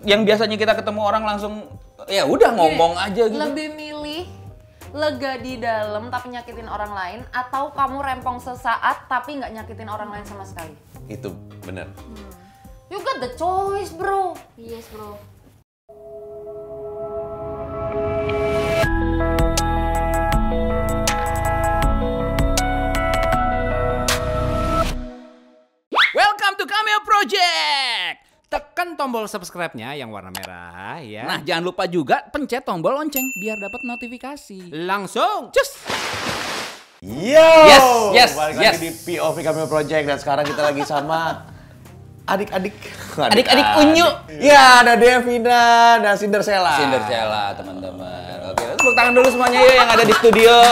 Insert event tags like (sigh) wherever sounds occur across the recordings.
Yang biasanya kita ketemu orang langsung ya udah ngomong aja gitu. Lebih milih lega di dalam tapi nyakitin orang lain atau kamu rempong sesaat tapi nggak nyakitin orang lain sama sekali. Itu bener. You got the choice, bro. Yes bro. Welcome to Cameo Project. Tekan tombol subscribe-nya yang warna merah ya. Nah, jangan lupa juga pencet tombol lonceng biar dapat notifikasi. langsung cus. Yo, Yes, yes, balik yes. lagi di POV Cameo Project dan sekarang kita lagi sama adik-adik. Adik-adik unyu. Ya, ada Devina dan Cinderella. Cinderella, teman-teman. Oke, tepuk tangan dulu semuanya yuk yang ada di studio. (laughs)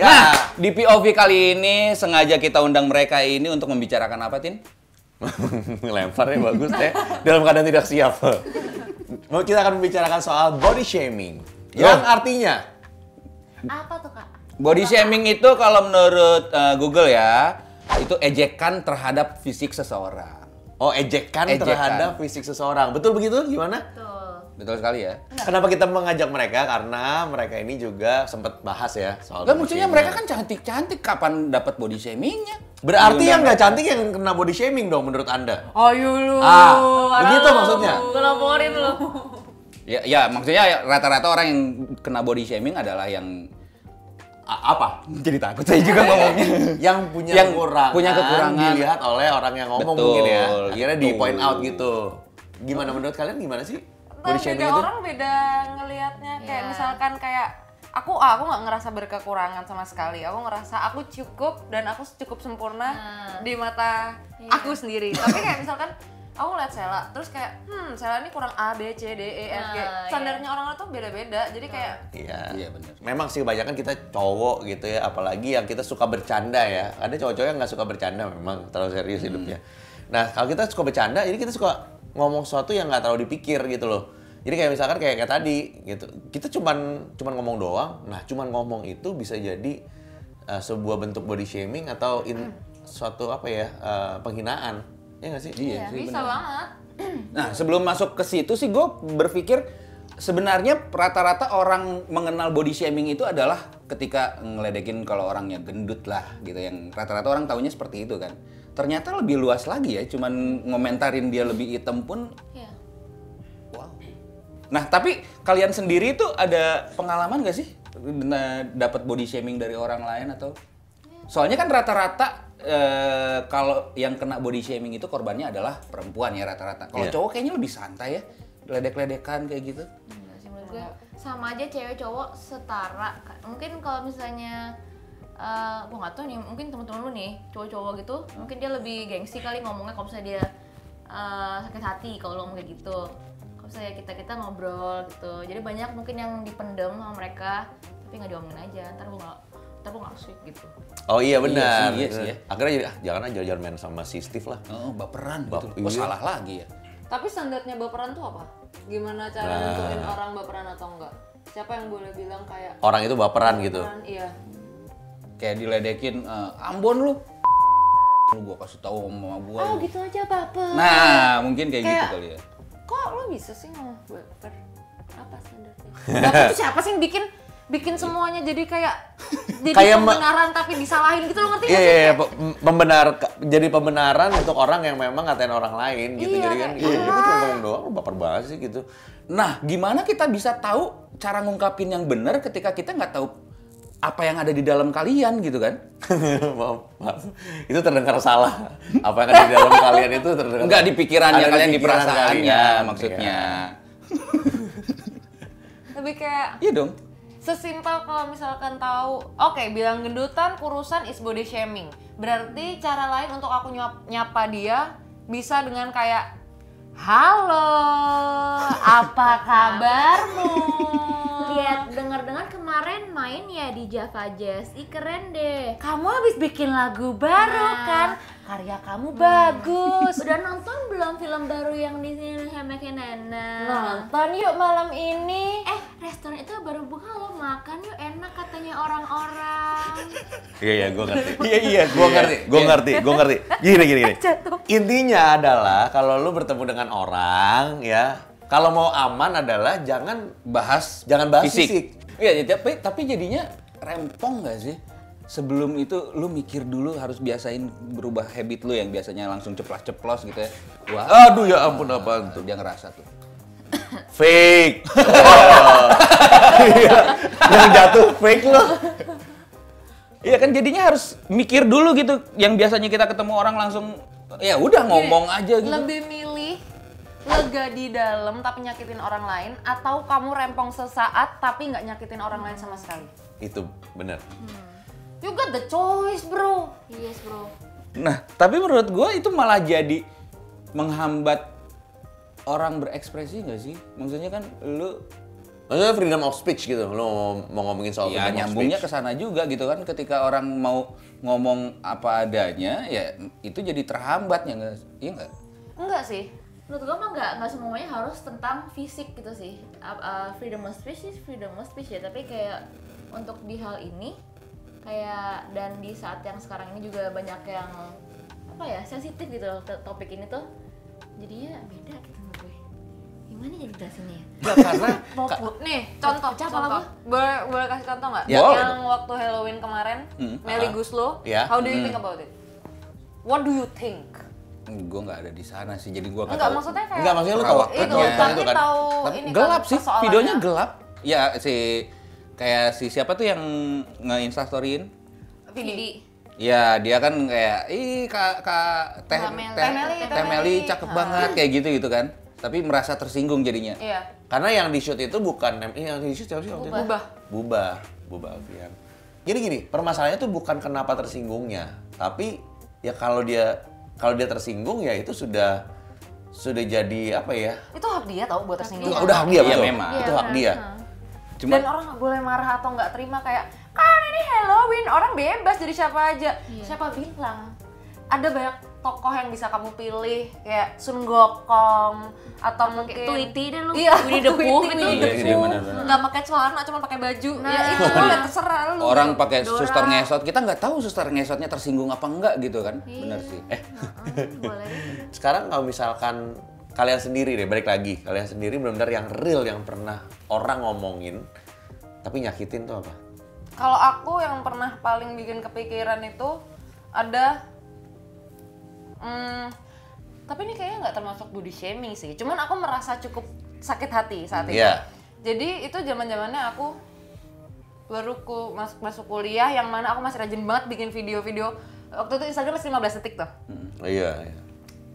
Ya. Nah, di POV kali ini sengaja kita undang mereka ini untuk membicarakan apa, Tin? (laughs) Lemparnya bagus deh. Dalam keadaan tidak siap. Mau kita akan membicarakan soal body shaming. Yang artinya Apa tuh kak? Body shaming itu kalau menurut eh, Google ya, itu ejekan terhadap fisik seseorang. oh ejekan, Ejekan. terhadap fisik seseorang. Betul begitu? Gimana? Tuh. Betul sekali ya. Kenapa kita mengajak mereka? Karena mereka ini juga sempat bahas ya soal maksudnya shaming. mereka kan cantik-cantik, kapan dapat body shamingnya? Berarti yang nggak cantik yang kena body shaming dong menurut Anda? Ayo lu. Ah, begitu maksudnya? Ngelaporin lu. Ya, ya maksudnya ya, rata-rata orang yang kena body shaming adalah yang A- apa? (laughs) Jadi takut saya juga ngomongnya. (laughs) Yang punya Yang kekurangan, punya kekurangan. dilihat oleh orang yang ngomong Betul, mungkin ya. Akhirnya di point out gitu. Gimana menurut kalian gimana sih Dan body shaming beda itu? orang beda ngelihatnya kayak Iya. misalkan kayak aku ah, aku nggak ngerasa berkekurangan sama sekali aku ngerasa aku cukup dan aku cukup sempurna Nah. di mata Iya. aku sendiri tapi kayak misalkan aku ngeliat Sela terus kayak hmm Sela ini kurang A B C D E F G Nah, standarnya orang-orang tuh beda-beda jadi kayak Iya. Iya, bener. Memang sih kebanyakan kita cowok gitu ya, apalagi yang kita suka bercanda ya. Ada cowok-cowok yang nggak suka bercanda memang terlalu serius hidupnya. Nah kalau kita suka bercanda, jadi kita suka ngomong sesuatu yang nggak terlalu dipikir gitu loh. Jadi kayak misalkan kayak, kayak tadi gitu, kita cuman cuman ngomong doang. Nah cuman ngomong itu bisa jadi uh, sebuah bentuk body shaming atau in, suatu apa ya uh, penghinaan, ya nggak sih? Iya sih, bisa bener. banget Nah, sebelum masuk ke situ sih gue berpikir sebenarnya rata-rata orang mengenal body shaming itu adalah ketika ngeledekin kalau orangnya gendut lah gitu yang rata-rata orang taunya seperti itu kan. Ternyata lebih luas lagi ya, cuman ngomentarin dia lebih hitam pun Iya. wow. Nah, tapi kalian sendiri tuh ada pengalaman gak sih Nah, dapat body shaming dari orang lain atau Soalnya kan rata-rata eh, kalau yang kena body shaming itu korbannya adalah perempuan ya rata-rata. Kalau Iya. cowok kayaknya lebih santai ya, ledek-ledekan kayak gitu. Sih menurut gue sama aja cewek cowok setara. Mungkin kalau misalnya eh gue nggak tahu nih, mungkin temen-temen lu nih cowok-cowok gitu, mungkin dia lebih gengsi kali ngomongnya kalau misalnya dia eh, sakit hati kalau lu ngomong kayak gitu. Kalau misalnya kita kita ngobrol gitu, jadi banyak mungkin yang dipendem sama mereka, tapi nggak diomongin aja. Ntar gue nggak, ntar gue nggak asik gitu. Oh iya benar. Iya sih, iya sih ya. Akhirnya jadi ah, jangan aja jangan main sama si Steve lah. Oh, baperan Bap- gitu. Oh, iya. salah lagi ya. tapi standarnya baperan tuh apa gimana cara Nah. nentuin orang baperan atau enggak siapa yang boleh bilang kayak Orang itu baperan gitu. baperan iya Kayak diledekin eh, Ambon lu. Lu gua kasih tahu sama gua. Oh lu. gitu aja baper. Nah, mungkin kayak, gitu Kayak- kali ya. kok lo bisa sih ngomong baper apa standarnya baper tuh siapa sih yang bikin bikin semuanya jadi kayak jadi Kayak pembenaran tapi disalahin gitu lo ngerti Iya, gak sih iya, iya, pembenar jadi pembenaran untuk orang yang memang ngatain orang lain gitu. Iya, jadi kan, kayak, iya, dia cuma ngomong doang, lu baper banget sih gitu. Nah, gimana kita bisa tahu cara ngungkapin yang benar ketika kita nggak tahu apa yang ada di dalam kalian gitu kan? (laughs) maaf, maaf. Itu terdengar salah. Apa yang ada di dalam kalian itu terdengar Enggak di pikirannya Ada kalian, di pikiran perasaannya kalian, maksudnya. (laughs) lebih kayak Iya dong. sesimpel kalau misalkan tahu oke bilang gendutan kurusan is body shaming berarti cara lain untuk aku nyap- nyapa dia bisa dengan kayak halo apa kabarmu Lihat dengar-dengar kemarin main ya di Java Jazz. Ih keren deh. Kamu habis bikin lagu baru Nah. kan? Karya kamu bagus. Udah nonton belum film baru yang di sini Hemeke Nana? nonton yuk malam ini Eh, restoran itu baru buka lo makan yuk enak katanya orang-orang Iya iya gue ngerti. Iya, iya, gue iya. ngerti, gue ngerti, gue ngerti. Gini gini gini. (laughs) Intinya adalah kalau lu bertemu dengan orang ya, kalau mau aman adalah jangan bahas Jangan bahas fisik. Iya, ya, tapi tapi jadinya rempong nggak sih? Sebelum itu lu mikir dulu harus biasain berubah habit lu yang biasanya langsung ceplas-ceplos gitu ya. Wah, Aduh ya ampun apaan tuh tuh. dia ngerasa tuh. (coughs) Fake. Oh. (laughs) Iya. Yang jatuh fake lo. Iya kan jadinya harus mikir dulu gitu. Yang biasanya kita ketemu orang langsung ya udah ngomong aja gitu. Lebih milih lega di dalam tapi nyakitin orang lain atau kamu rempong sesaat tapi nggak nyakitin orang lain sama sekali. Itu benar. You got the choice, bro. yes bro Nah, tapi menurut gue itu malah jadi menghambat orang berekspresi nggak sih? Maksudnya kan lu Maksudnya freedom of speech gitu. Lo mau, mau ngomongin soal ya freedom nyambungnya ke sana juga gitu kan ketika orang mau ngomong apa adanya ya itu jadi terhambat ya nggak? Iya nggak? Enggak sih. Menurut gue mah nggak nggak semuanya harus tentang fisik gitu sih Uh, uh, freedom of speech is freedom of speech ya tapi kayak untuk di hal ini kayak dan di saat yang sekarang ini juga banyak yang apa ya sensitif gitu loh topik ini tuh jadinya beda gitu menurut gue gimana jadi jelasinnya ya Nggak karena (laughs) Ka- Nih, contoh, contoh. apa? Boleh, boleh kasih contoh nggak? Ya. Yang waktu Halloween kemarin, Hmm. Melly Ah. Guslo, Ya. how do you think about it? What do you think? Gue nggak ada di sana sih jadi gue nggak maksudnya kayak Enggak, maksudnya lu tahu itu, itu kan. tahu Tapi ini gelap kan, sih, videonya gelap. Ya si kayak si siapa tuh yang nge-instastoryin? Vidi. Ya dia kan kayak ih kak kak teh teh Teh Meli, teh cakep banget kayak gitu gitu kan. Tapi merasa tersinggung jadinya. Iya. Karena yang di shoot itu bukan ini yang di shoot siapa sih waktu itu? Bubah. Bubah, Bubah Alfian. Jadi gini, permasalahannya tuh bukan kenapa tersinggungnya, tapi ya kalau dia kalau dia tersinggung ya itu sudah sudah jadi apa ya? Itu hak dia tau buat Itu tersinggung. udah hak dia Iya, betul. memang. Itu hak dia. Cuma Dan orang nggak boleh marah atau nggak terima kayak kan ini Halloween orang bebas jadi siapa aja. Iya. Siapa bilang? Ada banyak tokoh yang bisa kamu pilih kayak Sun Gokong atau mungkin Tweety deh lu. Iya, Winnie the Pooh the Iya, iya. Nggak pakai celana, cuma pakai baju. Nah. Ya itu boleh terserah lu. orang pakai Dora. suster ngesot, kita nggak tahu suster ngesotnya tersinggung apa enggak gitu kan. Iya. Bener sih. Eh, boleh. Sekarang kalau misalkan kalian sendiri deh, balik lagi, kalian sendiri benar-benar yang real yang pernah orang ngomongin tapi nyakitin tuh apa? Kalau aku yang pernah paling bikin kepikiran itu ada hmm, tapi ini kayaknya nggak termasuk body shaming sih. Cuman aku merasa cukup sakit hati saat itu. Iya. Jadi itu zaman zamannya aku baru ku masuk masuk kuliah yang mana aku masih rajin banget bikin video-video. Waktu itu Instagram masih 15 detik tuh. Oh, iya, iya.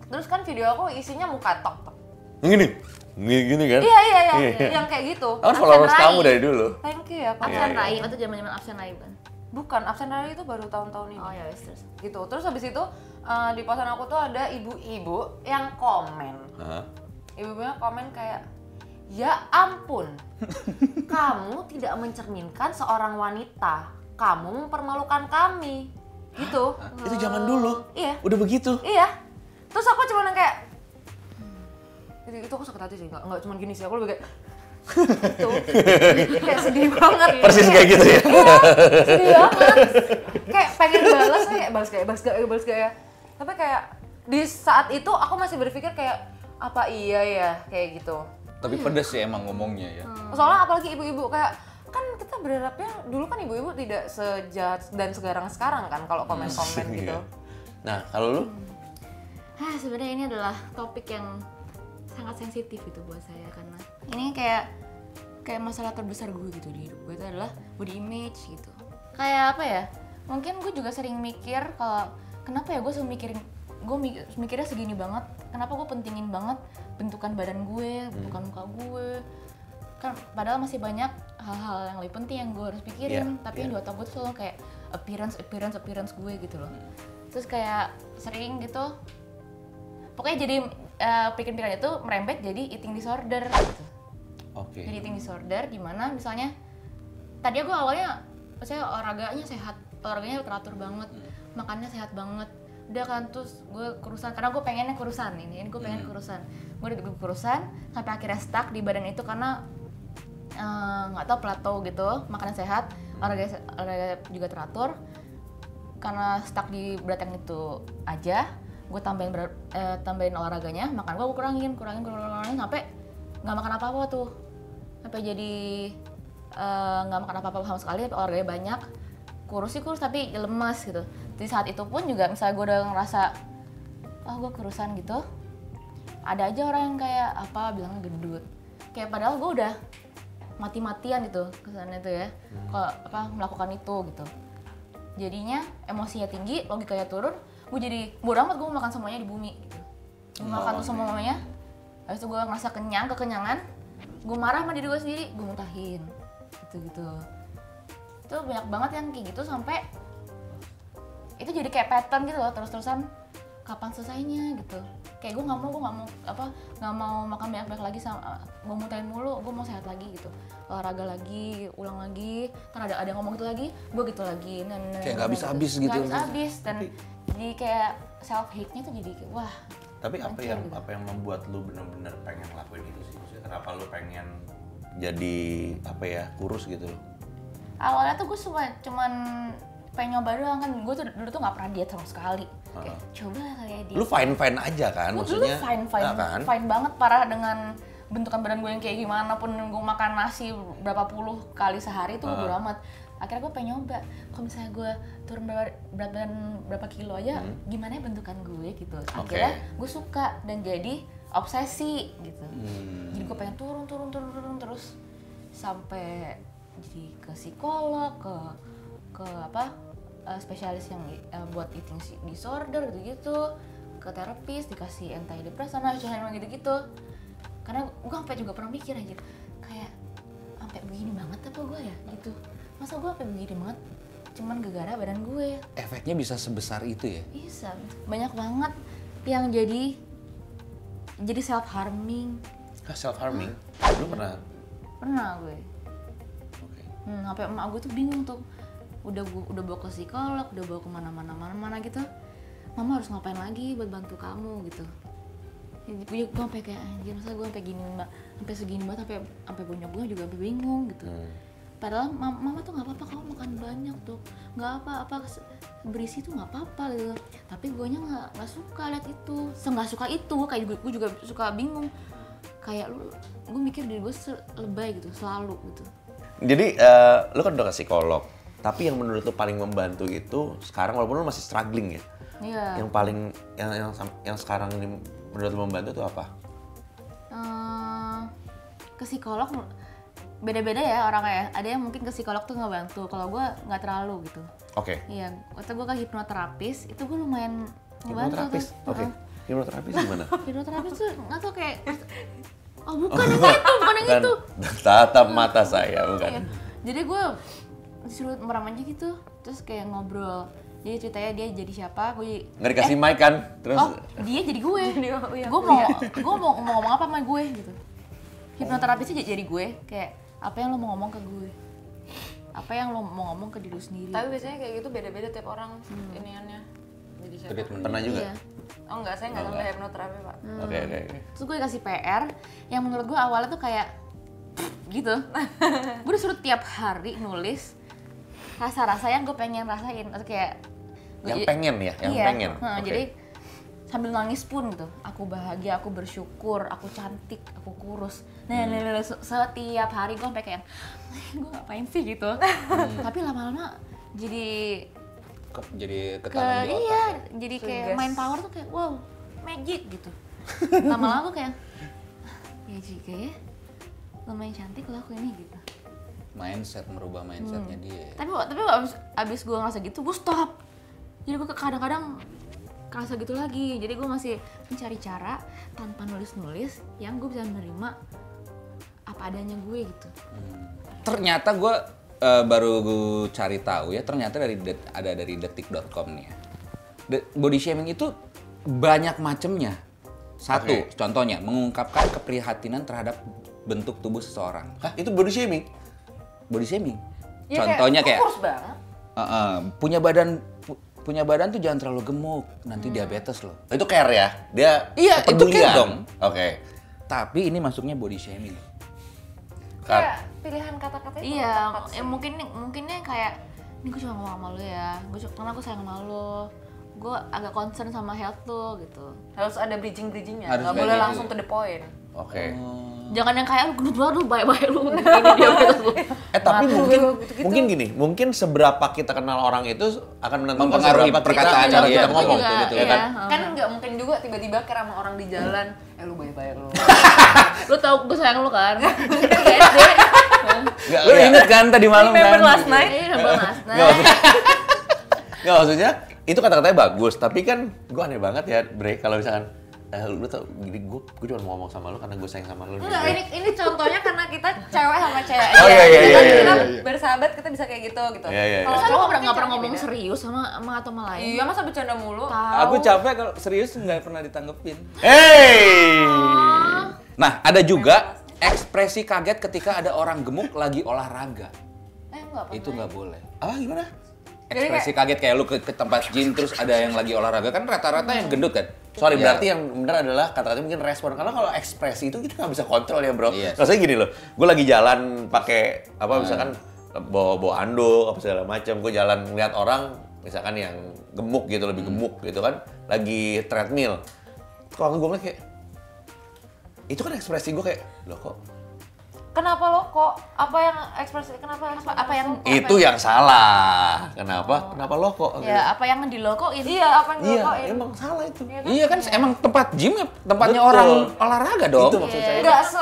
Terus kan video aku isinya muka tok tok. Gini, gini, gini kan? Iya iya iya, Iya. yang kayak gitu. Aku kan followers kamu dari dulu. Thank you ya. Kak. Absen iya. Rai, itu zaman-zaman absen Rai kan. Bukan, absen dari itu baru tahun-tahun ini. Oh ya terus. gitu. Terus habis itu eh, di posan aku tuh ada ibu-ibu yang komen. Hah? ibu-ibunya komen kayak ya ampun (laughs) kamu tidak mencerminkan seorang wanita. Kamu mempermalukan kami. Gitu. Itu zaman dulu. iya. Udah begitu. iya. Terus aku cuma kayak itu, itu aku sakit hati sih. Nggak nggak cuma gini sih. Aku lebih kayak itu kayak sedih banget. Persis kayak gitu ya. sedih banget. Kayak pengen balas kayak balas kayak balas gak ya balas gak ya tapi kayak di saat itu aku masih berpikir kayak apa iya ya? Kayak gitu. Tapi pedes sih emang ngomongnya ya. soalnya apalagi ibu-ibu kayak kan kita berharapnya dulu kan ibu-ibu tidak sejahat dan segarang sekarang kan kalau komen-komen gitu. Iya. Nah, kalau lu? Hah, sebenarnya ini adalah topik yang sangat sensitif itu buat saya karena ini kayak kayak masalah terbesar gue gitu di hidup gue itu adalah body image gitu. Kayak apa ya? Mungkin gue juga sering mikir kalau kenapa ya gue selalu mikirin gue mik- mikirnya segini banget. Kenapa gue pentingin banget bentukan badan gue, bentukan muka gue. Kan padahal masih banyak hal-hal yang lebih penting yang gue harus pikirin, Iya, tapi yang di otak gue tuh selalu kayak appearance, appearance, appearance gue gitu loh. Terus kayak sering gitu pokoknya jadi eh, pikiran-pikiran itu merembet jadi eating disorder gitu. Oke. Jadi eating disorder di mana misalnya tadi aku awalnya saya olahraganya sehat, olahraganya teratur banget, makannya sehat banget. Udah kan terus gue kurusan karena gue pengennya kurusan ini, ini gue pengen kurusan. Gue udah gue kurusan sampai akhirnya stuck di badan itu karena eh, nggak tahu plateau gitu makanan sehat olahraga olahraga juga teratur karena stuck di berat yang itu aja gue tambahin berat, eh, tambahin olahraganya makan gue kurangin kurangin kurangin, kurangin sampai nggak makan apa apa tuh. Sampai jadi eh, nggak makan apa apa sama sekali tapi olahraganya banyak. Kurus sih kurus tapi lemas gitu. Di saat itu pun juga misalnya gue udah ngerasa oh gue kurusan gitu. Ada aja orang yang kayak apa bilangnya gendut. Kayak padahal gue udah mati-matian gitu kesannya itu ya. Kalau apa melakukan itu gitu. Jadinya emosinya tinggi logikanya turun gue jadi bodo amat gue mau makan semuanya di bumi gitu. Gue makan tuh semuanya habis itu gue ngerasa kenyang kekenyangan. Gue marah sama diri gue sendiri gue muntahin gitu gitu. Itu banyak banget yang kayak gitu sampai itu jadi kayak pattern gitu loh terus-terusan. Kapan selesainya gitu. Kayak gue nggak mau gue nggak mau apa nggak mau makan banyak-banyak lagi sama gue muntahin mulu gue mau sehat lagi gitu. Olahraga lagi ulang lagi kan ada ada yang ngomong gitu lagi gue gitu lagi nah, Kayak nggak habis-habis gitu. nggak habis-habis dan jadi kayak self hate nya tuh jadi kayak wah Tapi apa yang gitu. apa yang membuat lu bener-bener pengen lakuin itu sih? Maksudnya kenapa lu pengen jadi apa ya kurus gitu loh? awalnya tuh gue cuma cuman pengen nyoba doang kan gue tuh dulu tuh nggak pernah diet sama sekali kayak coba kali ya diet Lu fine fine aja kan dulu maksudnya? fine fine Nah, kan? fine banget parah dengan bentukan badan gue yang kayak gimana pun gue makan nasi berapa puluh kali sehari tuh gue bodo amat akhirnya gue pengen nyoba. Kalau misalnya gue turun berapa, berat badan berapa kilo aja gimana ya bentukan gue gitu. Akhirnya gue suka dan jadi obsesi gitu. Jadi gue pengen turun turun turun turun terus sampai jadi ke psikolog ke ke apa eh, spesialis yang eh, buat eating disorder gitu gitu ke terapis dikasih antidepresan nah cuma gitu gitu karena gue sampai juga pernah mikir aja kayak sampai begini banget apa gue ya gitu masa gue sampai begini banget cuman gara-gara badan gue Efeknya bisa sebesar itu ya? bisa banyak banget yang jadi jadi self harming self harming. Lu pernah? pernah gue Oke. Hmm, sampai emak gue tuh bingung tuh. Udah gua, udah bawa ke psikolog, udah bawa ke mana-mana mana-mana gitu. Mama harus ngapain lagi buat bantu kamu gitu. Jadi gue gue sampai kayak anjir masa gue sampai gini mbak, sampai segini banget sampai sampai punya gue juga sampai bingung gitu. Padahal mama, mama tuh nggak apa-apa kamu makan banyak tuh, nggak apa-apa berisi tuh nggak apa-apa gitu. Tapi gue nya nggak nggak suka lihat itu, nggak suka itu kayak gue, gue juga suka bingung. Kayak lu, gue mikir diri gue lebay gitu, selalu gitu. Jadi eh, lu kan udah ke psikolog, tapi yang menurut lu paling membantu itu sekarang walaupun lu masih struggling ya. Iya. Yang paling yang yang yang sekarang ini menurut lu membantu itu apa? Eh, ke psikolog beda-beda ya orangnya ya. Ada yang mungkin ke psikolog tuh nggak bantu. Kalau gue nggak terlalu gitu. Oke. Iya, waktu gue ke hipnoterapis itu gue lumayan ngebantu Hipnoterapis. tuh. Oke. Heeh. Hipnoterapis gimana? (laughs) Hipnoterapis tuh nggak tau kayak (laughs) oh bukan yang itu, bukan yang Dan itu. tatap mata saya bukan. Iya. Jadi gue disuruh merem aja gitu, terus kayak ngobrol. Jadi ceritanya dia jadi siapa, gue Nggak dikasih mic kan? Terus oh dia jadi gue (laughs) gue mau gue mau, mau ngomong apa sama gue gitu hipnoterapisnya jadi gue kayak apa yang lo mau ngomong ke gue apa yang lo mau ngomong ke diri sendiri Tapi biasanya kayak gitu beda-beda tiap orang iniannya. Jadi siapa? Treatment. pernah juga? iya Oh enggak, saya enggak sampai hipnoterapi, Pak. Oke oke oke. terus gue dikasih PR yang menurut gue awalnya tuh kayak (tsk) gitu (laughs) gue disuruh tiap hari nulis rasa-rasa yang gue pengen rasain atau kayak Yang pengen ya, yang iya, pengen. heeh, Oke. jadi sambil nangis pun gitu aku bahagia aku bersyukur aku cantik aku kurus nah, Hmm. se- setiap hari gue sampai kayak gue ngapain sih gitu (laughs) Hmm. tapi lama-lama jadi Ke- jadi ke di otak. iya jadi kayak Suges. main power tuh kayak wow magic gitu (laughs) lama-lama gue kayak "Ah, ya juga ya lumayan cantik loh aku ini gitu Mindset merubah mindsetnya dia. tapi tapi abis, abis gue ngerasa gitu gue stop jadi gue kadang-kadang kerasa gitu lagi jadi gue masih mencari cara tanpa nulis-nulis yang gue bisa menerima apa adanya gue gitu Ternyata gue eh, baru gue cari tahu ya, ternyata dari det- ada dari detik.com nih ya. De- body shaming itu banyak macamnya. Satu, Oke. contohnya mengungkapkan keprihatinan terhadap bentuk tubuh seseorang. Hah, itu body shaming? Body shaming. Ya, Contohnya "Oh, kayak, banget. "Eh, eh, punya badan punya badan tuh jangan terlalu gemuk, nanti diabetes loh. Itu care ya? Dia Iya, itu care dong. Oke. Tapi ini masuknya body shaming. kayak pilihan kata-katanya kurang Iya, ya mungkin mungkinnya kayak ini gue cuma ngomong sama lu ya, gue cuma karena gue sayang sama lu, gue agak concern sama health lu gitu. harus ada bridging-bridgingnya kayak boleh gitu. langsung to the point Oke. Jangan yang kayak lu gendut banget lu baik-baik lu ini diabetes lu. Eh tapi Mati mungkin lu, gitu-gitu. mungkin gini, mungkin seberapa kita kenal orang itu akan menentukan Mempengaruhi seberapa kita perkataan cara dia. kita Betul ngomong, juga, betul iya. kan? kan nggak mungkin juga tiba-tiba kira sama orang di jalan eh lu baik-baik lu (laughs) lu tau gue sayang lu kan? SD. Lu iya. inget kan tadi malam Remember kan? last night? Iya. Nah, Nggak, maksud- nggak, maksudnya itu kata-katanya bagus, tapi kan gue aneh banget ya, Bre, kalau misalkan eh, lu tau gini gue gue cuma mau ngomong sama lu karena gue sayang sama lu. Enggak, ini ini contohnya karena kita cewek sama cewek. Oh, iya, iya, Kita- iya, iya, kita iya. bersahabat kita bisa kayak gitu gitu. Iya, iya, iya. Kalau Masa lu cowok nggak pernah nggak pernah ngomong serius sama sama atau sama lain? Iya, masa bercanda mulu? Aku capek kalau serius nggak pernah ditanggepin. Hey! Nah, ada juga ekspresi kaget ketika ada orang gemuk lagi olahraga. Eh, Itu nggak boleh. Apa gimana? Ekspresi kaget kayak lu ke, ke tempat gym terus ada yang lagi olahraga kan rata-rata yang gendut kan. Sorry, Ya. berarti yang benar adalah kata-kata mungkin respon. Karena kalau ekspresi itu kita nggak bisa kontrol ya, bro. Iya. Rasanya gini loh, gue lagi jalan pakai apa misalkan bawa bawa anduk apa segala macam. Gue jalan ngeliat orang misalkan yang gemuk gitu, lebih gemuk gitu kan, lagi treadmill. Kalau gue ngeliat kayak itu kan ekspresi gue kayak loh kok Kenapa lo kok? Apa yang ekspresi? Kenapa? Apa, apa yang- itu yang salah. Kenapa? Kenapa lo kok? Ya apa yang dilokoin? Iya, apa yang Iya, dilakuin? emang salah itu. Iya kan emang tempat gym ya tempatnya Betul. orang olahraga dong. Itu maksud saya. Enggak se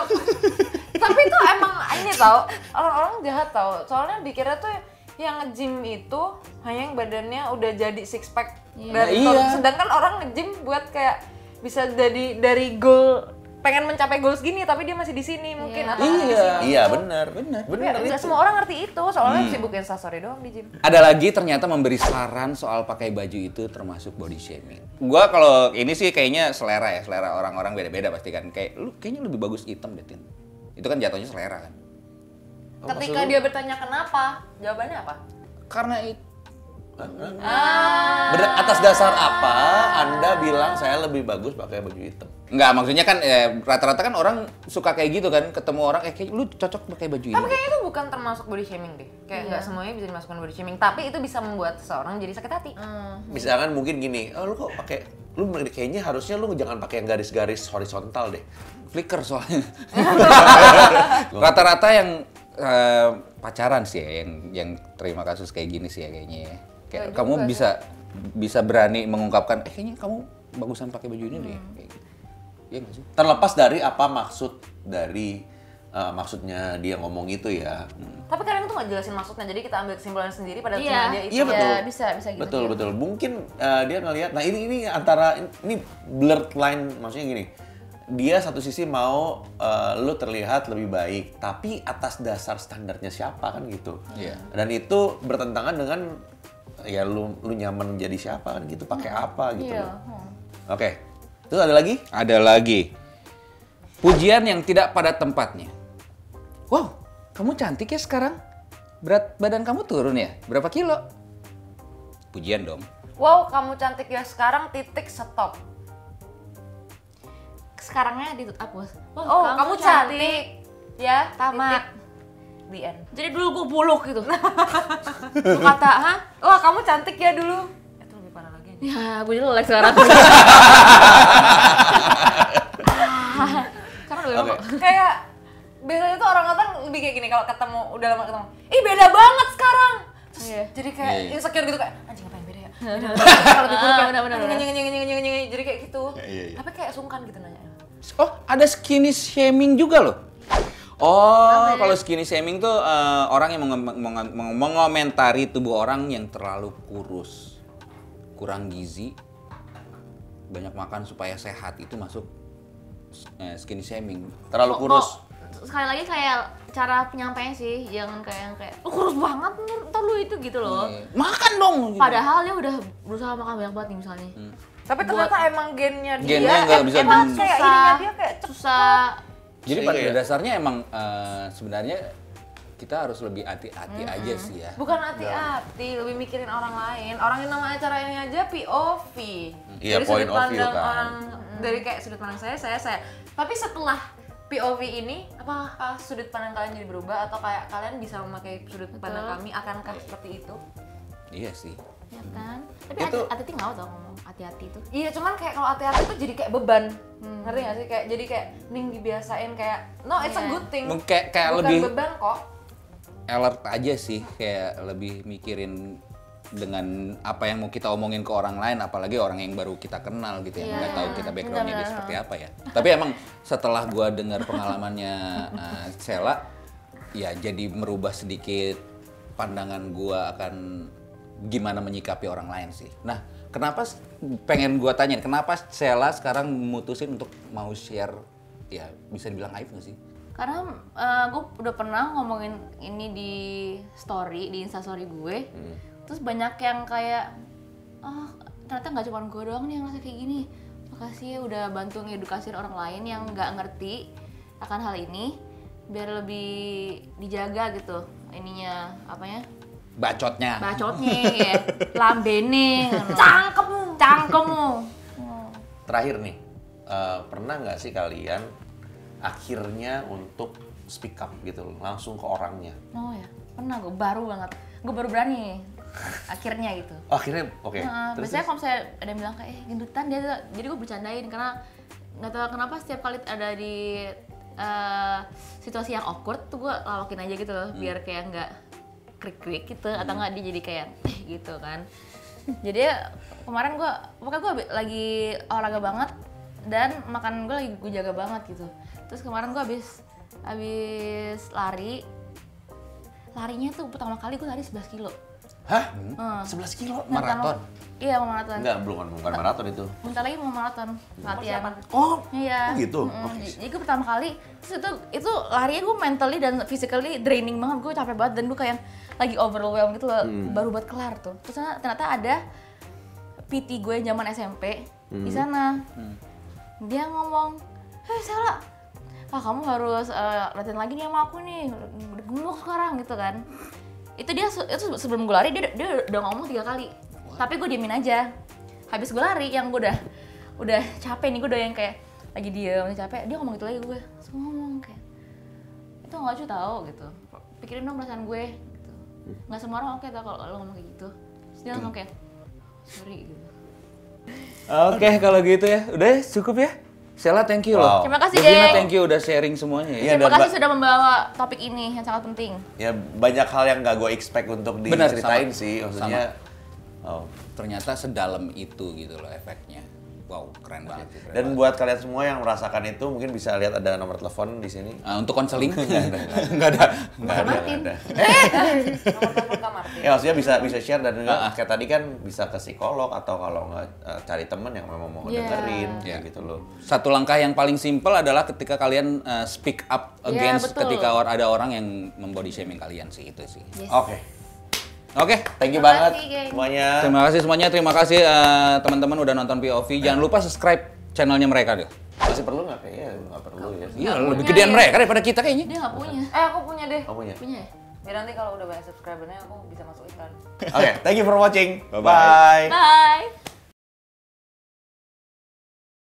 (laughs) Tapi itu emang ini tau orang-orang jahat tau. Soalnya dikira tuh yang nge-gym itu hanya yang badannya udah jadi six pack Iya. dari Iya. turun. Sedangkan orang nge-gym buat kayak bisa jadi dari goal pengen mencapai goal segini tapi dia masih di sini mungkin atau masih di Iya. sini. Iya, benar. Benar. Benar itu. semua orang ngerti itu, soalnya sibuk instastory doang di gym. Ada lagi ternyata memberi saran soal pakai baju itu termasuk body shaming. Gua kalau ini sih kayaknya selera ya, selera orang-orang beda-beda pasti kan. Kayak lu kayaknya lebih bagus hitam deh, Tin. Itu kan jatuhnya selera kan. Oh, Ketika maksud lu? dia bertanya kenapa, jawabannya apa? Karena itu Ber- atas dasar apa Anda bilang saya lebih bagus pakai baju hitam? Enggak, maksudnya kan eh, rata-rata kan orang suka kayak gitu kan, ketemu orang eh kayak lu cocok pakai baju ini. Tapi kayaknya itu bukan termasuk body shaming deh. Kayak nggak semuanya bisa dimasukkan body shaming, tapi itu bisa membuat seseorang jadi sakit hati. Misalkan mungkin gini, oh lu kok pakai lu kayaknya harusnya lu jangan pakai yang garis-garis horizontal deh. flicker soalnya. (laughs) Rata-rata yang eh, pacaran sih ya, yang yang terima kasus kayak gini sih ya kayaknya ya. Kayak kamu juga bisa bisa berani mengungkapkan, eh kayaknya kamu bagusan pakai baju ini deh. Kayak gitu. Iya nggak sih? Terlepas dari apa maksud dari eh, maksudnya dia ngomong itu ya. Tapi kadang tuh nggak jelasin maksudnya, jadi kita ambil kesimpulan sendiri pada Iya. cuma dia itu. Iya, betul. Ya, bisa bisa gitu. betul dia. betul. Mungkin eh, dia ngelihat. Nah ini ini antara ini blurred line maksudnya gini. Dia satu sisi mau eh, lu terlihat lebih baik, tapi atas dasar standarnya siapa kan gitu. Iya. Dan itu bertentangan dengan ya lu lu nyaman jadi siapa kan gitu, pakai apa gitu. Iya. loh. Oke. Terus ada lagi? Ada lagi. Pujian yang tidak pada tempatnya. Wow, kamu cantik ya sekarang. Berat badan kamu turun ya? Berapa kilo? Pujian dong. Wow, kamu cantik ya sekarang titik stop. Sekarangnya dihapus. Wah, Oh, kamu, cantik. Ya, Tamat. titik. The end. Jadi dulu gue buluk gitu. Lu kata, hah? Wah, kamu cantik ya dulu. Itu lebih parah lagi. Ya, gue jelek sekarang. Karena udah lama. kayak biasanya tuh orang-orang lebih kayak gini kalau ketemu udah lama ketemu. Ih, beda banget sekarang. Terus Iya. Jadi kayak Iya, iya. insecure gitu kayak anjing apa yang beda ya? Beda banget. Kalau lebih buruk Ah, ya. nyeng. Jadi kayak gitu. iya, iya. Tapi kayak sungkan gitu nanya. Oh, ada skinny shaming juga loh. Oh, kalau skinny shaming tuh eh, orang yang mengomentari tubuh orang yang terlalu kurus, kurang gizi, banyak makan supaya sehat itu masuk eh, skinny shaming. Terlalu kurus. Oh, sekali lagi kayak cara penyampaian sih, jangan kayak yang kayak lu kurus banget, ntar, lu itu gitu loh. Eh, Makan dong. gitu. Padahal dia udah berusaha makan banyak banget nih misalnya. Tapi ternyata emang gennya dia Gennya em- bisa emang Susah. ininya dia kayak cepet. Susah. Jadi Sehingga pada ya- dasarnya emang eh, sebenarnya kita harus lebih hati-hati aja sih ya. Bukan hati-hati, lebih mikirin orang lain. Orang yang nama acara ini aja Iya, POV. dari point sudut of view pandang kan. orang dari kayak sudut pandang saya, saya, saya. Tapi setelah POV ini apakah sudut pandang kalian jadi berubah atau kayak kalian bisa memakai sudut pandang Betul. kami akankah seperti itu? Iya sih. Ya kan tapi Itu- hati hati nggak tau ngomong hati-hati tuh Iya, cuman kayak kalau hati-hati tuh jadi kayak beban. Ngerti gak sih? Kayak jadi kayak ning dibiasain kayak no, it's a Iya. good thing. Mungkin kayak- kayak Bukan lebih beban kok. alert aja sih, kayak lebih mikirin dengan apa yang mau kita omongin ke orang lain, apalagi orang yang baru kita kenal gitu ya, Iya. nggak tahu kita backgroundnya dia seperti apa ya. Tapi emang setelah gua dengar pengalamannya (laughs) eh, Sela, ya jadi merubah sedikit pandangan gua akan gimana menyikapi orang lain sih. Nah, kenapa pengen gua tanyain, kenapa Sela sekarang memutusin untuk mau share, ya bisa dibilang aib nggak sih? karena gue udah pernah ngomongin ini di story di instastory gue terus banyak yang kayak ah ternyata nggak cuma gue doang nih yang ngerasa kayak gini makasih ya udah bantu ngedukasiin orang lain yang nggak ngerti akan hal ini biar lebih dijaga gitu ininya apanya Bacotnya. bacotnya ya (laughs) lambene cangkemmu. Cangkemmu. Terakhir nih, eh, pernah nggak sih kalian akhirnya untuk speak up gitu loh, langsung ke orangnya? oh ya. Pernah gue baru banget. Gue baru berani akhirnya gitu. Oh, akhirnya oke. Heeh, Terus, biasanya kalau misalnya ada yang bilang kayak eh gendutan dia tuh- jadi gue bercandain karena nggak tahu kenapa setiap kali ada di eh, situasi yang awkward tuh gue lawakin aja gitu loh biar kayak nggak krik krik gitu atau nggak dia jadi kayak gitu kan jadi ya, kemarin gue pokoknya gue lagi olahraga banget dan makan gue lagi gue jaga banget gitu terus kemarin gue habis habis lari larinya tuh pertama kali gue lari 11 kilo Hah? Hmm. 11 kilo? Maraton? Iya mau maraton. Enggak, belum bukan maraton itu. Bentar lagi mau maraton latihan. Oh, Iya. oh gitu? Mm-mm. Oke. Jadi gue pertama kali terus itu itu larinya gue mentally dan physically draining banget. Gue capek banget dan gue kayak lagi overwhelmed gitu loh. Hmm. Baru buat kelar tuh. Terus ternyata- ternyata ada PT gue zaman SMP di Hmm. sana. Dia ngomong, "Hei Sela, ah kamu harus eh, latihan lagi nih sama aku nih. Udah gemuk sekarang gitu kan." Itu dia itu sebelum gue lari dia, dia udah ngomong tiga kali. Tapi gue diemin aja. Habis gue lari yang gue udah udah capek nih gue udah yang kayak lagi diem udah capek dia ngomong gitu lagi gue gue ngomong kayak itu nggak lucu tau gitu pikirin dong perasaan gue gitu nggak semua orang oke tau kalau lo ngomong kayak gitu Terus dia langsung kayak sorry gitu Oke, kalau gitu ya. Udah ya, cukup ya. Sela, thank you loh. Wow. Terima kasih, Devina, geng. thank you udah sharing semuanya ya. Iya, terima kasih sudah membawa topik ini yang sangat penting Ya banyak hal yang nggak gue expect untuk Benar, diceritain sama. sih, maksudnya. Oh. Ternyata sedalam itu gitu loh efeknya. Wow, keren banget. keren Dan banget. buat kalian semua yang merasakan itu mungkin bisa lihat ada nomor telepon di sini. Ah, untuk konseling (laughs) Nggak ada. Nggak ada. Nggak ada, Martin. ada. Nomor telepon Kak Martin. Ya maksudnya bisa bisa share dan juga kayak tadi kan bisa ke psikolog atau kalau nggak eh, cari temen yang memang mau Iya. dengerin Iya. kayak gitu loh. Satu langkah yang paling simpel adalah ketika kalian uh, speak up Iya, against betul. ketika or- ada orang yang membody shaming kalian sih itu sih. yes. Oke, Oke. thank you Terima banget kasih, geng. semuanya. Terima kasih semuanya. Terima kasih uh, teman-teman udah nonton POV. Jangan lupa subscribe channelnya mereka deh. Masih perlu nggak kayaknya nggak perlu ya. Iya, lebih gedean ya. mereka daripada kita kayaknya. dia nggak punya Eh aku punya deh. Kamu punya. punya ya? Biar nanti kalau udah banyak subscribernya aku bisa masuk iklan. Oke, thank you for watching. Bye-bye. Bye. bye